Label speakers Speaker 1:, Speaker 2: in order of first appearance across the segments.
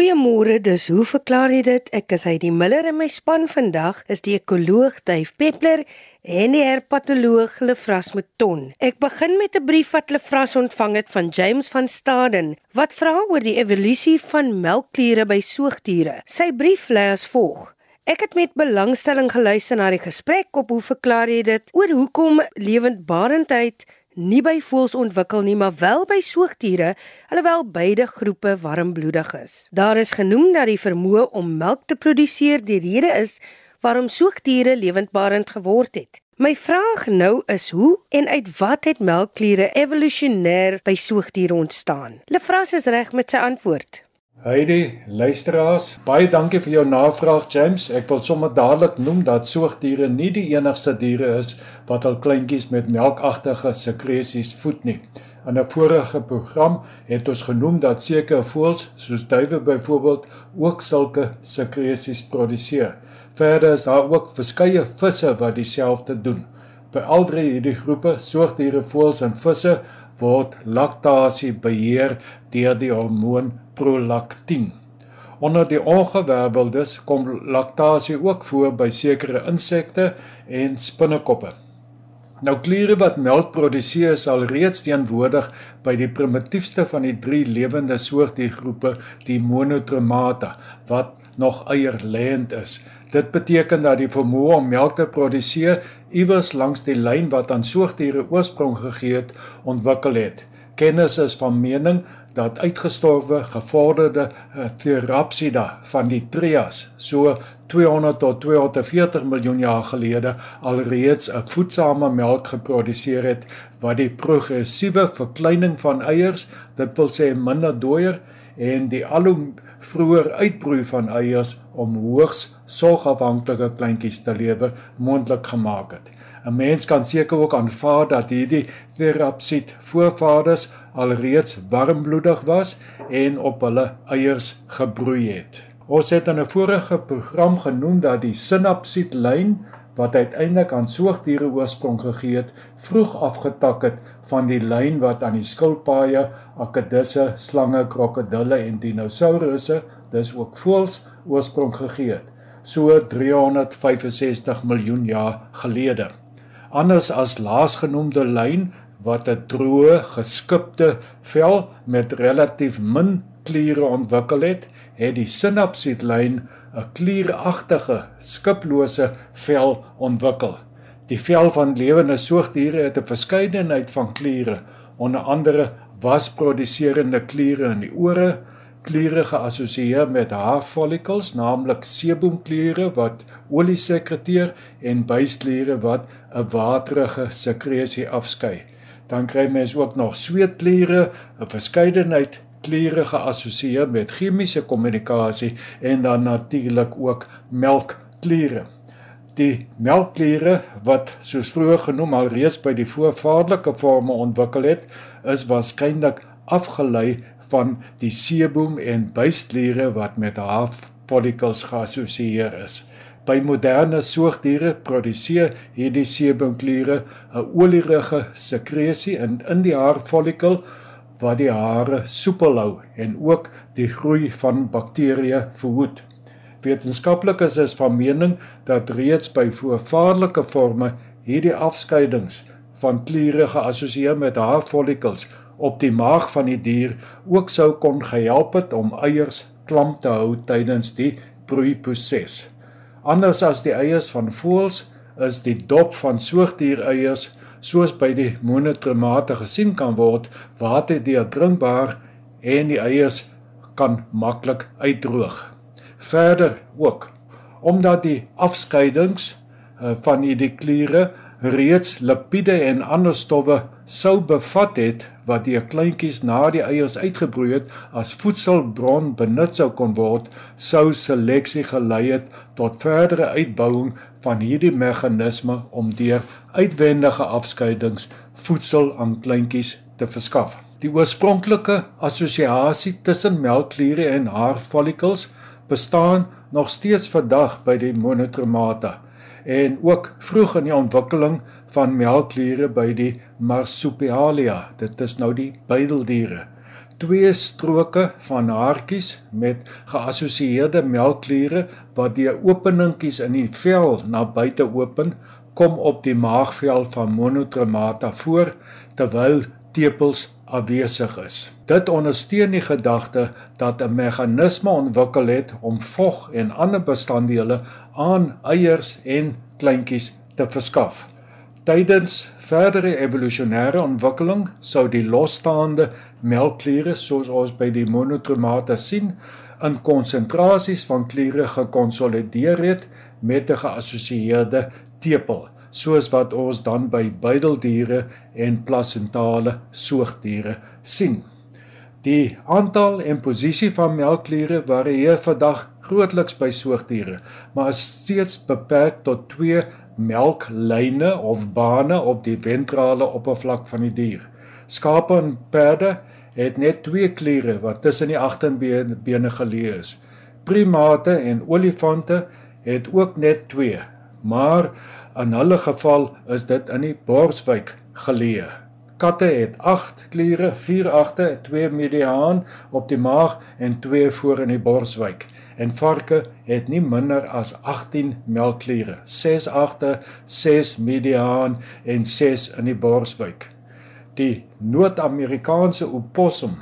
Speaker 1: Goeiemôre, dis hoe verklaar jy dit? Ek is Heidi Miller en my span vandag is die ekoloog Dave Peppler en die herpatoloog Lefras Meton. Ek begin met 'n brief wat Lefras ontvang het van James van Staden wat vra oor die evolusie van melkkliere by soogdiere. Sy brief lê as volg: Ek het met belangstelling geluister na die gesprek op hoe verklaar jy dit oor hoekom lewendbarendheid nie by voëls ontwikkel nie, maar wel by soogdiere, alhoewel beide groepe warmbloedig is. Daar is genoem dat die vermoë om melk te produseer die rede is waarom soogdiere lewendbarend geword het. My vraag nou is hoe en uit wat het melkkliere evolusionêr by soogdiere ontstaan? Lefras is reg met sy antwoord.
Speaker 2: Heidi, luisteraars, baie dankie vir jou navraag James. Ek wil sommer dadelik noem dat soogdiere nie die enigste diere is wat al kleintjies met melkagtige sekresies voed nie. In 'n vorige program het ons genoem dat sekere voëls, soos duwe byvoorbeeld, ook sulke sekresies produseer. Verder is daar ook verskeie visse wat dieselfde doen. By al drie hierdie groepe, soogdiere, voëls en visse, word laktasie beheer deur die hormoon prolaktin. Onder die ongewerveldes kom laktasie ook voor by sekere insekte en spinnekoppe. Nou kliere wat melk produseer sal reeds teenwoordig by die primitiefste van die drie lewende soogdiergroepe, die monotremata, wat nog eierlêend is. Dit beteken dat die vermoë om melk te produseer iewers langs die lyn wat aan soogdiere oorsprong gegee het, ontwikkel het. Kennis is van mening dat uitgestorwe gevorderde eh, Therapsida van die Trias so 200 tot 240 miljoen jaar gelede alreeds 'n voedsame melk geproduseer het wat die progressiewe verkleining van eiers, dit wil sê minder dooier en die al hoe vroeër uitbroei van eiers om hoogs sorgafhanklike kleintjies te lewe moontlik gemaak het. 'n Mens kan seker ook aanvaar dat hierdie Therapsid voorvaders alreeds warmbloedig was en op hulle eiers gebroei het. Ons het in 'n vorige program genoem dat die sinapsidlyn wat uiteindelik aan soogdiere oorsprong gegee het, vroeg afgetak het van die lyn wat aan die skilpaaie, akedisse, slange, krokodille en dinosourusse, dis ook voëls, oorsprong gegee het, so 365 miljoen jaar gelede. Anders as laasgenoemde lyn wat 'n droë, geskipte vel met relatief min kliere ontwikkel het, het die sinapsidlyn 'n klieragtige, skiplose vel ontwikkel. Die vel van lewende soogdiere het 'n verskeidenheid van kliere, onder andere wasproduserende kliere in die ore, kliere geassosieer met haarfollikels, naamlik seboomkliere wat olie sekreteer en buiskliere wat 'n waterige sekresie afskei dan kry mens ook nog sweetkliere, 'n verskeidenheid kliere geassosieer met chemiese kommunikasie en dan natuurlik ook melkkliere. Die melkkliere wat soos vroeër genoem al reeds by die voorvaderlike forme ontwikkel het, is waarskynlik afgelei van die seboom en buiskliere wat met haarfollikels geassosieer is. By moderne soogdiere produseer hierdie seboomkliere 'n olierige sekresie in in die haarfollikel wat die hare soepel hou en ook die groei van bakterieë verhoed. Wetenskaplikes is van mening dat reeds by voorvaarlike forme hierdie afskeidings van kliere geassosieer met haarfollikels op die maag van die dier ook sou kon gehelp het om eiers klam te hou tydens die broeiproses. Anders as die eiers van voëls is die dop van soogdiereiers soos by die monotremate gesien kan word waterdeurdrinkbaar en die eiers kan maklik uitdroog. Verder ook omdat die afskeidings eh, van hierdie kliere reeds lipiede en ander stowwe sou bevat het wat deur kleintjies na die eiers uitgebroei het as voedselbron benut sou kon word, sou seleksie gelei het tot verdere uitbouing van hierdie meganisme om deur uitwendige afskeidings voedsel aan kleintjies te verskaf. Die oorspronklike assosiasie tussen melkkliere en haarfollikels bestaan nog steeds vandag by die monotremata en ook vroeg in die ontwikkeling van melkkliere by die marsupialia. Dit is nou die buideldiere. twee stroke van haartjies met geassosieerde melkkliere wat die openingkies in die vel na buite open kom op die maagvel van monotremata voor terwyl tepels afwesig is. Dit ondersteun die gedagte dat 'n meganisme ontwikkel het om vog en ander bestanddele aan eiers en kleintjies te verskaf. Tydens verdere evolusionêre ontwikkeling sou die losstaande melkkliere soos ons by die monotremata sien in konsentrasies van kliere gekonsolideer het met 'n geassosieerde tepel soos wat ons dan by buideldiere en plasentale soogdiere sien. Die aantal en posisie van melkkliere varieer vandag grootliks by soogdiere, maar is steeds beperk tot 2 melklyne of bane op die ventrale oppervlak van die dier. Skape en perde het net twee kliere wat tussen die agterbene geleë is. Primate en olifante het ook net twee, maar in hulle geval is dit in die borswyk geleë. Katte het 8 kliere, 4 agter, 2 mediaan op die maag en 2 voor in die borswyk. En varke het nie minder as 18 melkkliere, 6 agter, 6 mediaan en 6 in die borswyk. Die Noord-Amerikaanse opossum,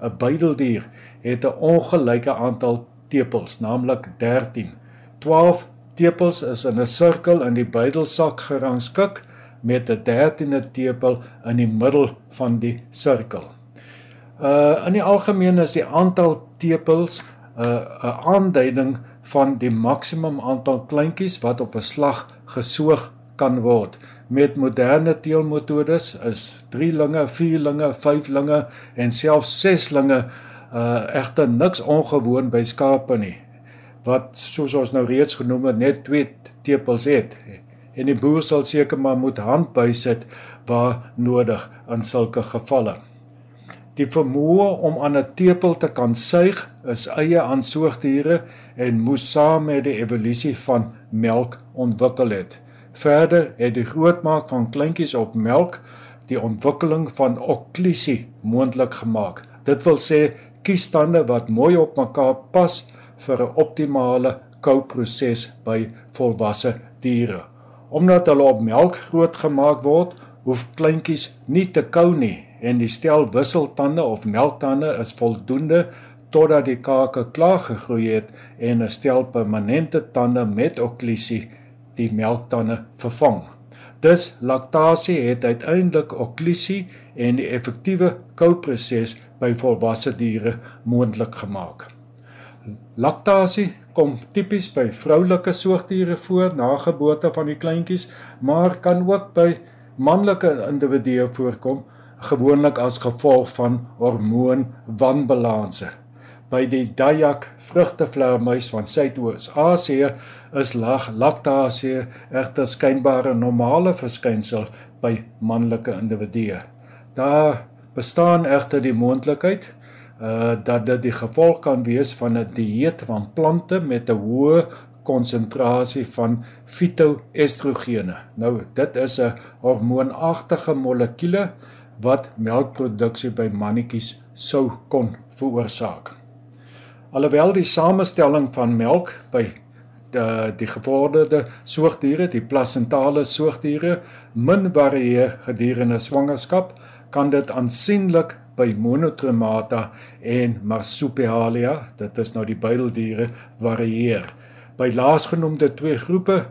Speaker 2: 'n buideldier, het 'n ongelyke aantal tepels, naamlik 13. 12 tepels is in 'n sirkel in die buidelsak gerangskik met 'n 13de tepel in die middel van die sirkel. Uh in die algemeen is die aantal tepels 'n uh, aanduiding van die maksimum aantal kleintjies wat op 'n slag gesoog kan word. Met moderne teelmetodes is 3 linge, 4 linge, 5 linge en selfs 6 linge uh egter niks ongewoon by skape nie wat soos ons nou reeds genoem het net 2 tepels het en die boer sal seker maar moet hand bysit waar nodig in sulke gevalle. Die vermoë om aan 'n tepel te kan suig is eie aan soogdiere en moes saam met die evolusie van melk ontwikkel het. Verder het die grootmaak van kleintjies op melk die ontwikkeling van okklusie moontlik gemaak. Dit wil sê kiestande wat mooi op mekaar pas vir 'n optimale kouproses by volwasse diere. Omdat hulle op melk grootgemaak word, hoef kleintjies nie te kou nie en die stel wisseltande of melktande is voldoende totdat die kake klaar gegroei het en 'n stel permanente tande met okklusie die melktande vervang. Dus laktasie het uiteindelik okklusie en die effektiewe kouproses by volwasse diere moontlik gemaak. Laktasie kom tipies by vroulike soogdiere voor na geboorte van die kleintjies, maar kan ook by manlike individue voorkom, gewoonlik as gevolg van hormoonwanbalanse. By die Dayak vrugtevleermuis van Suidoos-Asië is lag laktasie egter skynbaar 'n normale verskynsel by manlike individue. Daar bestaan egter die moontlikheid uh dat dit die gevolg kan wees van 'n dieet van plante met 'n hoë konsentrasie van fitoestrogene. Nou dit is 'n hormoonagtige molekuule wat melkproduksie by mannetjies sou kon veroorsaak. Alhoewel die samestelling van melk by die die gevorderde soogdiere, die plasentale soogdiere min varieer gedurende swangerskap, kan dit aansienlik by monotremata en marsupialia, dit is nou die buideldiere, varieer. By laasgenoemde twee groepe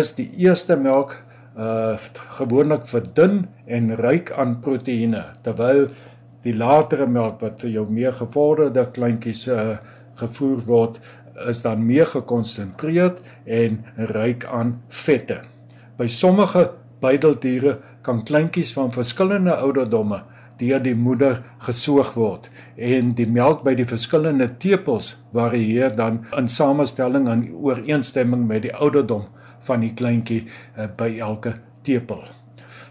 Speaker 2: is die eerste melk uh gewoonlik verdun en ryk aan proteïene, terwyl die latere melk wat vir jou meer gevorderde kleintjies uh gevoer word, is dan meer gekonsentreerd en ryk aan vette. By sommige buideldiere kan kleintjies van verskillende ouderdomme deur die moeder gesoog word en die melk by die verskillende tepels varieer dan in samestelling en ooreenstemming met die ouderdom van die kleintjie uh, by elke tepel.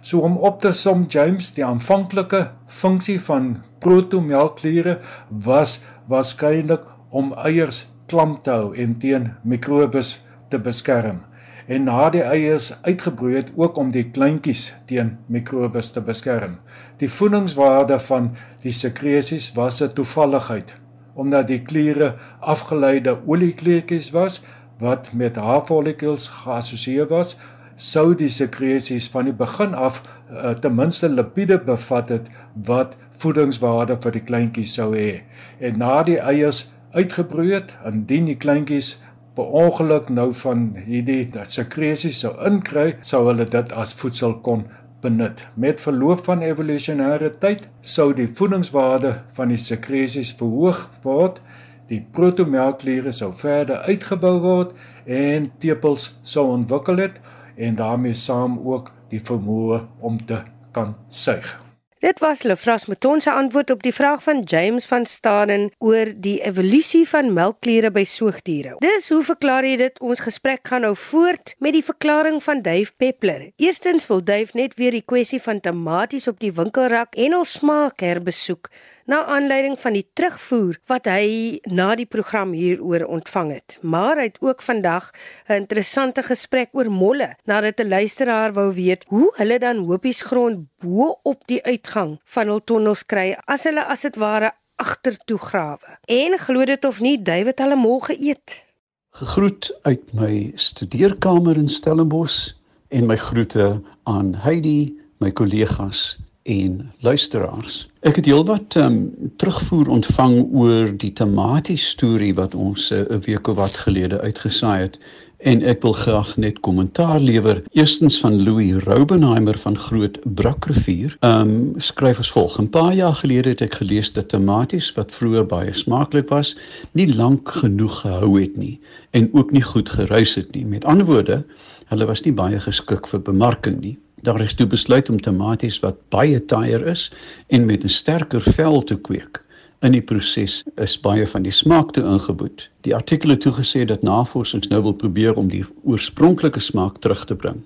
Speaker 2: So om op te som James die aanvanklike funksie van protomelkkliere was waarskynlik om eiers klam te hou en teen mikrobes te beskerm en na die eiers uitgebroei het ook om die kleintjies teen mikrobes te beskerm. Die voedingswaarde van die sekresies was 'n toevalligheid omdat die kliere afgeleide oliekleertjies was wat met haarfollikels geassosieer was sou die sekresies van die begin af uh, ten minste lipide bevat het wat voedingswaarde vir die kleintjies sou hê. En na die eiers uitgebroei het, indien die kleintjies per ongeluk nou van hierdie sekresies sou inkry, sou hulle dit as voedsel kon benut. Met verloop van evolusionêre tyd sou die voedingswaarde van die sekresies verhoog word, die protomelkkliere sou verder uitgebou word en tepels sou ontwikkel het en daarmee saam ook die vermoë om te kan suig.
Speaker 1: Dit was Lefras Meton se antwoord op die vraag van James van Staden oor die evolusie van melkkliere by soogdiere. Dis hoe verklaar jy dit? Ons gesprek gaan nou voort met die verklaring van Dave Peppler. Eerstens wil Dave net weer die kwessie van tomaties op die winkelrak en ons smaak herbesoek na aanleiding van die terugvoer wat hy na die program hieroor ontvang het. Maar hy het ook vandag 'n interessante gesprek oor molle nadat 'n luisteraar wou weet hoe hulle dan hopies grond bo op die uitgang van hul tonnels kry as hulle as dit ware agtertoe grawe. En glo dit of nie, David hulle mol geëet.
Speaker 3: Gegroet uit my studeerkamer in Stellenbosch en my groete aan Heidi, my kollegas en luisteraars. Ek het heelwat ehm um, terugvoer ontvang oor die tematies storie wat ons eh, 'n uh, week of wat gelede uitgesaai het en ek wil graag net kommentaar lewer. Eerstens van Louis Roubenheimer van Groot Brakrivier. Ehm um, skryf as volg: 'n Paar jaar gelede het ek gelees dat tematies wat vroeër baie smaaklik was, nie lank genoeg gehou het nie en ook nie goed geruis het nie. Met ander woorde, hulle was nie baie geskik vir bemarking nie. Daar is toe besluit om tomaties wat baie taaier is en met 'n sterker vel te kweek. In die proses is baie van die smaak toe ingeboet. Die artikel het toegesê dat navorsers nou wil probeer om die oorspronklike smaak terug te bring.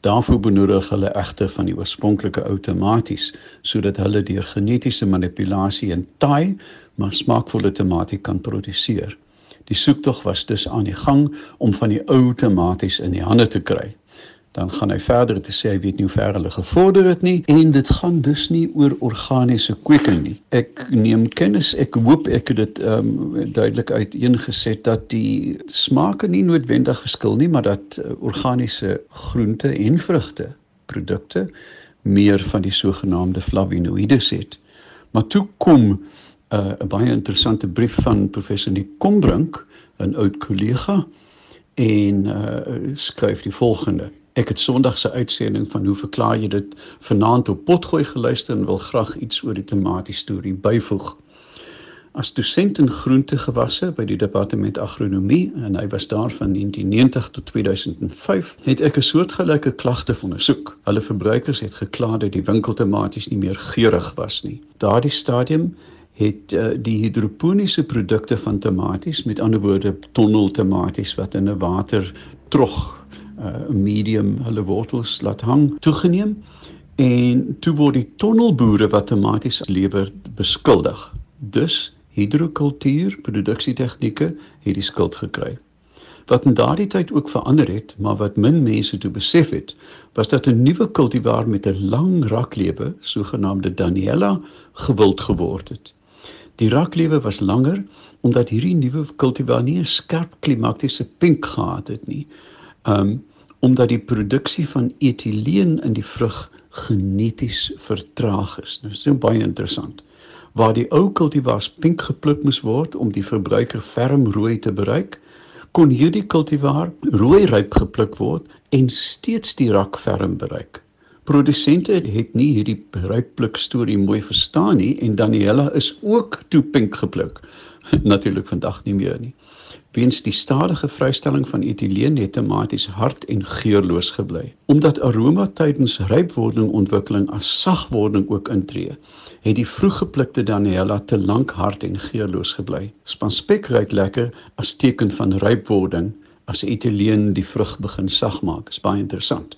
Speaker 3: Daarvoor benodig hulle egter van die oorspronklike ou tomaties sodat hulle deur genetiese manipulasie 'n taai maar smaakvolle tomatie kan produseer. Die soektog was dus aan die gang om van die ou tomaties in die hande te kry dan gaan hy verder te sê hy weet nie hoe ver hulle gevorder het nie en dit gaan dus nie oor organiese kweeking nie. Ek neem kennis, ek hoop ek het dit ehm um, duidelik uiteengeset dat die smake nie noodwendig verskil nie, maar dat uh, organiese groente en vrugte produkte meer van die sogenaamde flavonoïdes het. Maar toe kom uh, 'n uh, baie interessante brief van professor Nick Kombrink, 'n oud kollega en uh, skryf die volgende Ek het Sondag se uitsending van hoe verklaar jy dit vanaand op potgooi geluister en wil graag iets oor die tematies storie byvoeg. As dosent in groentegewasse by die departement agronomie en hy was daar van 1990 tot 2005, het ek 'n soortgelyke klagte ondersoek. Hulle verbruikers het gekla dat die winkeltomaties nie meer geurig was nie. Daardie stadium het uh, die hidroponiese produkte van tomaties, met ander woorde tonneltomaties wat in 'n water trog uh medium hulle wortels laat hang toegeneem en toe word die tonnelboere wat tomaties lewer beskuldig. Dus hidrokultuur produksietegnieke het die skuld gekry. Wat in daardie tyd ook verander het, maar wat min mense toe besef het, was dat 'n nuwe kultivar met 'n lang raklewe, sogenaamde Daniella, gewild geword het. Die raklewe was langer omdat hierdie nuwe kultivar nie 'n skerp klimatiese pink gehad het nie, um omdat die produksie van etieleen in die vrug geneties vertraag is. Nou, dit is nou baie interessant. Waar die ou kultivars pink gepluk moes word om die verbruiker ferm rooi te bereik, kon hierdie kultivar rooi ryp gepluk word en steeds die rak ferm bereik. Produsente het nie hierdie ryppluk storie mooi verstaan nie en Daniela is ook toe pink gepluk. Natuurlik vandag nie meer nie. Weens die stadige vrystelling van etieleen het tematies hard en geurloos gebly. Omdat aroma tydens rypwording ontwikkeling as sagwording ook intree, het die vroeggeplukte Daniella te lank hard en geurloos gebly. Spanspek ruik lekker as teken van rypwording as etieleen die vrug begin sag maak. Is baie interessant.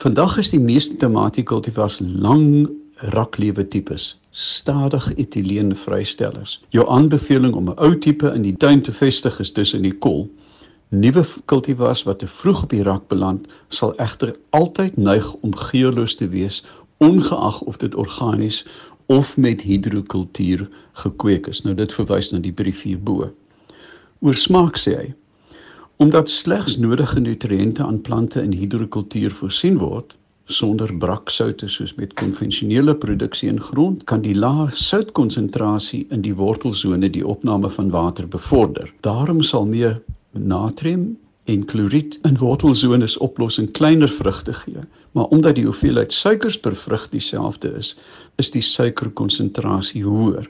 Speaker 3: Vandag is die meeste tomatiekultivars lang raklewe tipes stadig etieleen vrystellers. Jou aanbeveling om 'n ou tipe in die tuin te vestig is tussen die kol. Nuwe kultivars wat te vroeg op die rak beland, sal egter altyd neig om geurloos te wees, ongeag of dit organies of met hidrokultuur gekweek is. Nou dit verwys na die brief hierbo. Oor smaak sê hy: Omdat slegs nodige nutriënte aan plante in hidrokultuur voorsien word, sonder braksoute soos met konvensionele produksie in grond kan die lae soutkonsentrasie in die wortelsone die opname van water bevorder. Daarom sal meer natrium en kloried in wortelsones oplossing kleiner vrugte gee. Maar omdat die hoeveelheid suikers per vrug dieselfde is, is die suikerkonsentrasie hoër.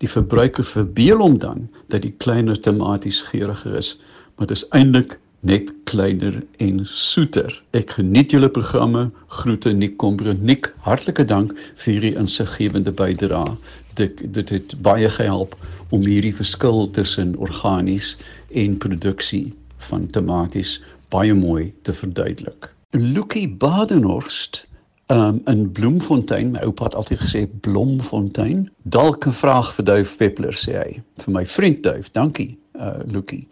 Speaker 3: Die verbruiker verbeel hom dan dat die kleiner tomaties geuriger is, maar dit is eintlik net kleiner en soeter. Ek geniet julle programme. Groete Nik Kombre. Nik, hartlike dank vir hierdie insiggewende bydrae. Dit dit het baie gehelp om hierdie verskil tussen organies en produksie van tomaties baie mooi te verduidelik. Lucky Badenhorst um, in Bloemfontein, my oupa het altyd gesê Blomfontein. Dalk 'n vraag vir Duif Peppler sê hy. Vir my vriend Duif, dankie. Uh Lucky.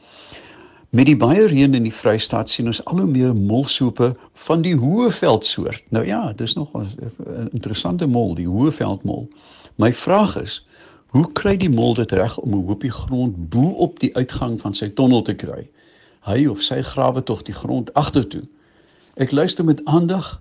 Speaker 3: Met die baie reën in die Vrystaat sien ons al hoe meer molsoepe van die Hoëveld soort. Nou ja, dis nog 'n interessante mol, die Hoëveld mol. My vraag is, hoe kry die mol dit reg om 'n hoopie grond bo op die uitgang van sy tonnel te kry? Hy of sy grawe tog die grond agtertoe. Ek luister met aandag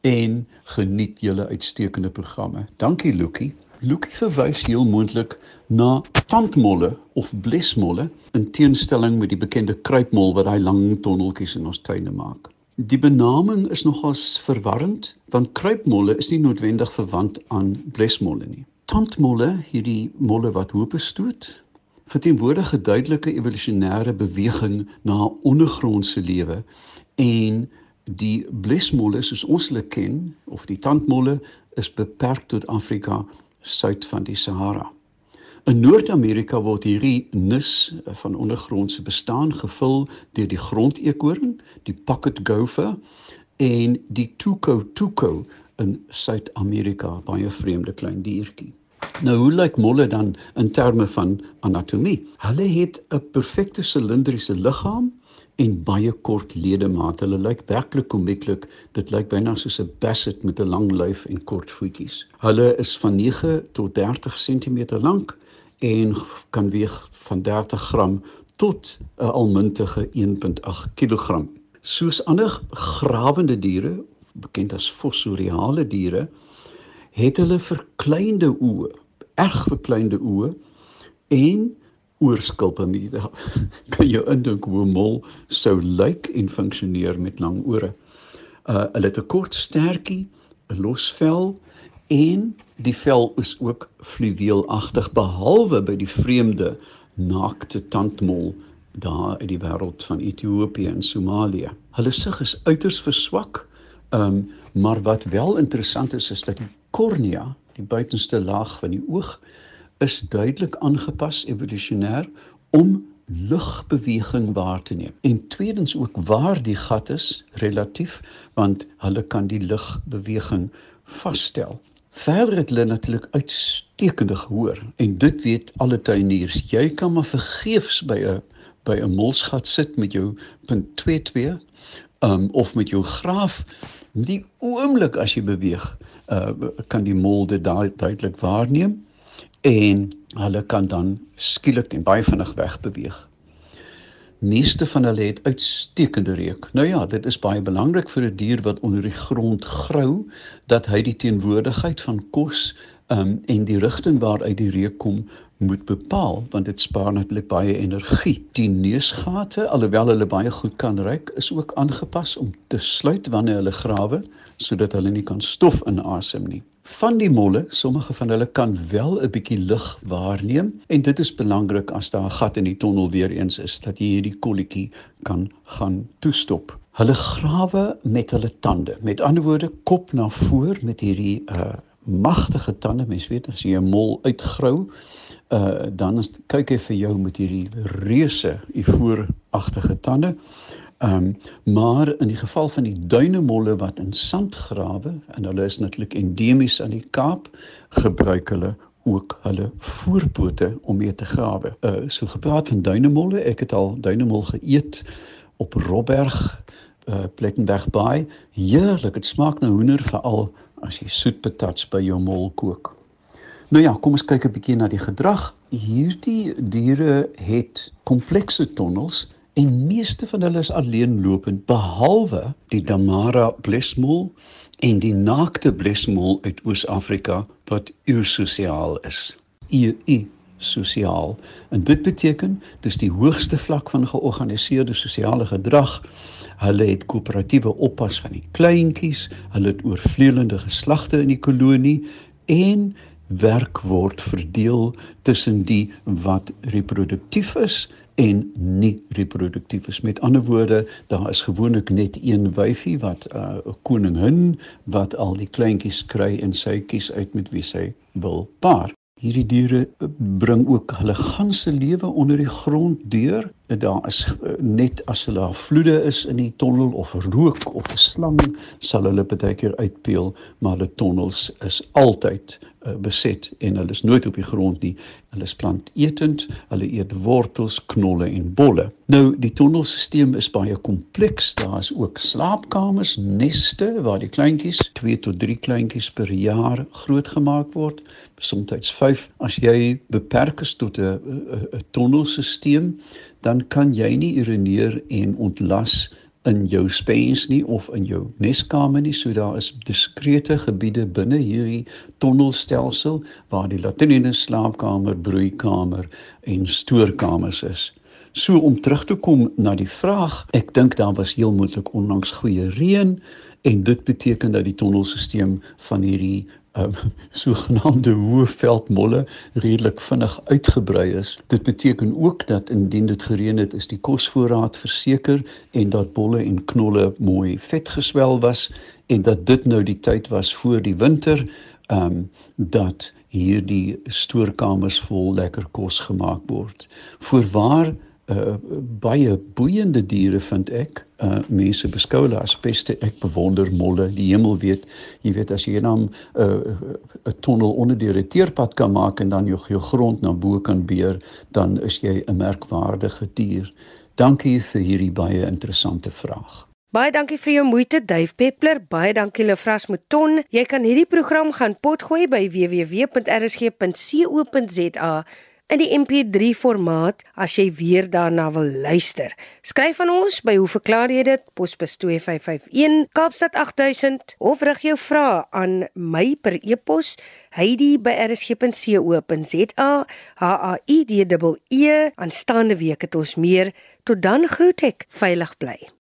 Speaker 3: en geniet julle uitstekende programme. Dankie Lukie. Lukie verwys heel moontlik na tandmolle of blesmolle in teenstelling met die bekende kruipmol wat daai lang tonneltjies in ons tuine maak. Die benaming is nogals verwarrend want kruipmolle is nie noodwendig verwant aan blesmolle nie. Tandmolle, hierdie molle wat hoop stoot, verteenwoordig 'n duidelike evolusionêre beweging na ondergrondse lewe en die blesmolle soos ons hulle ken of die tandmolle is beperk tot Afrika suid van die Sahara. In Noord-Amerika word hierdie nis van ondergrondse bestaan gevul deur die grondeekoring, die pocket gopher en die tuco tuco in Suid-Amerika, baie vreemde klein diertjie. Nou hoe lyk molle dan in terme van anatomie? Hulle het 'n perfekte silindriese liggaam en baie kort ledemate. Hulle lyk werklik komieklik. Dit lyk byna soos 'n basset met 'n lang lyf en kort voetjies. Hulle is van 9 tot 30 cm lank en kan weeg van 30 gram tot 'n almuntige 1.8 kg. Soos ander grawende diere, bekend as fossoriale diere, het hulle verkleinde oë, erg verkleinde oë en oorskulpe nie. kan jou indink hoe 'n mol sou lyk en funksioneer met lang ore. Uh hulle het 'n kort stertjie, 'n los vel en die vel is ook fluweelagtig behalwe by die vreemde naakte tandmol daar in die wêreld van Ethiopië en Somalië. Hulle sig is uiters verswak. Um maar wat wel interessant is is dat die kornea, die buitenste laag van die oog, is duidelik aangepas evolusionêr om lugbeweging waar te neem. En tweedens ook waar die gat is relatief want hulle kan die lugbeweging vasstel. Verder het hulle natuurlik uitstekende gehoor en dit weet alle tuiniers. Jy kan maar vergeefs by 'n by 'n molsgat sit met jou .22 um of met jou graaf die oomblik as jy beweeg uh kan die mol dit duidelik waarneem en hulle kan dan skielik en baie vinnig wegbeweeg. Meeste van hulle het uitstekende reuk. Nou ja, dit is baie belangrik vir 'n dier wat onder die grond grou dat hy die teenwoordigheid van kos um, en die rigting waaruit die reuk kom moet bepaal want dit spaar natuurlik baie energie. Die neusgate, alhoewel hulle baie goed kan ruik, is ook aangepas om te sluit wanneer hulle grawe sodat hulle nie kan stof inasem nie van die molle, sommige van hulle kan wel 'n bietjie lig waarneem en dit is belangrik as daar 'n gat in die tonnel weer eens is dat jy hierdie kolletjie kan gaan toestop. Hulle grawe met hulle tande. Met ander woorde, kop na voor met hierdie uh magtige tande. Mens weet as jy 'n mol uitgrou, uh dan is kyk hy vir jou met hierdie reuse ivooragtige tande. Ehm um, maar in die geval van die duinemolle wat in sand grawe en hulle is natuurlik endemies aan die Kaap, gebruik hulle ook hulle voorpote om mee te grawe. Uh so gepraat van duinemolle, ek het al duinemol geëet op Robberg uh Plekkenberg Bay. Heerlik, dit smaak na hoender veral as jy soet patats by jou mol kook. Nou ja, kom ons kyk 'n bietjie na die gedrag. Hierdie diere het komplekse tonnels en meeste van hulle is alleenlopend behalwe die Damara blesmol en die naakte blesmol uit Oos-Afrika wat eusosiaal is. EU sosiaal. En dit beteken dis die hoogste vlak van georganiseerde sosiale gedrag. Hulle het koöperatiewe oppas van die kleintjies, hulle het oorvleelende geslagte in die kolonie en werk word verdeel tussen die wat reproduktief is en nie reproduktief is. Met ander woorde, daar is gewoonlik net een wyfie wat 'n uh, koningin wat al die kleintjies kry en sy kies uit met wie sy wil paar. Hierdie diere bring ook hulle ganse lewe onder die grond deur. Daar is uh, net as hulle vloede is in die tonnel of rook of 'n slang sal hulle baie keer uitpeel, maar hulle tonnels is altyd uh, beset en hulle is nooit op die grond nie. Hulle is planteetend, hulle eet wortels, knolle en bolle. Nou die tonnelstelsel is baie kompleks. Daar is ook slaapkamers, neste waar die kleintjies, 2 tot 3 kleintjies per jaar grootgemaak word, soms 5. As jy beperk is tot 'n tonnelstelsel, dan kan jy nie urineer en ontlas in jou spens nie of in jou neskamer nie. So daar is diskrete gebiede binne hierdie tonnelstelsel waar die latrine, slaapkamer, broeikamer en stoorkamers is. So om terug te kom na die vraag, ek dink daar was heel moontlik onlangs goeie reën en dit beteken dat die tonnelstelsel van hierdie um, sogenaamde hoë veldmolle redelik vinnig uitgebrei is. Dit beteken ook dat indien dit gereën het, is die kosvoorraad verseker en dat bolle en knolle mooi vet geswel was en dat dit nou die tyd was voor die winter ehm um, dat hierdie stoorkamers vol lekker kos gemaak word. Voorwaar uh, baie boeiende diere vind ek. Uh mense beskou hulle as beste. Ek bewonder molle. Die hemel weet, jy weet as jy dan 'n uh, 'n tonnel onder die reteerpad kan maak en dan jou, jou grond na bo kan beer, dan is jy 'n merkwaardige dier. Dankie vir hierdie baie interessante vraag.
Speaker 1: Baie dankie vir jou moeite Duif Peppler. Baie dankie Lefras Mouton. Jy kan hierdie program gaan potgooi by www.rsg.co.za in die MP3 formaat as jy weer daarna wil luister. Skryf aan ons by hoe verklaar jy dit? Posbus 2551 Kaapstad 8000 of rig jou vrae aan my per e-pos heidi@rsg.co.za. H A I D E E. Aanstaande week het ons meer. Tot dan groet ek. Veilig bly.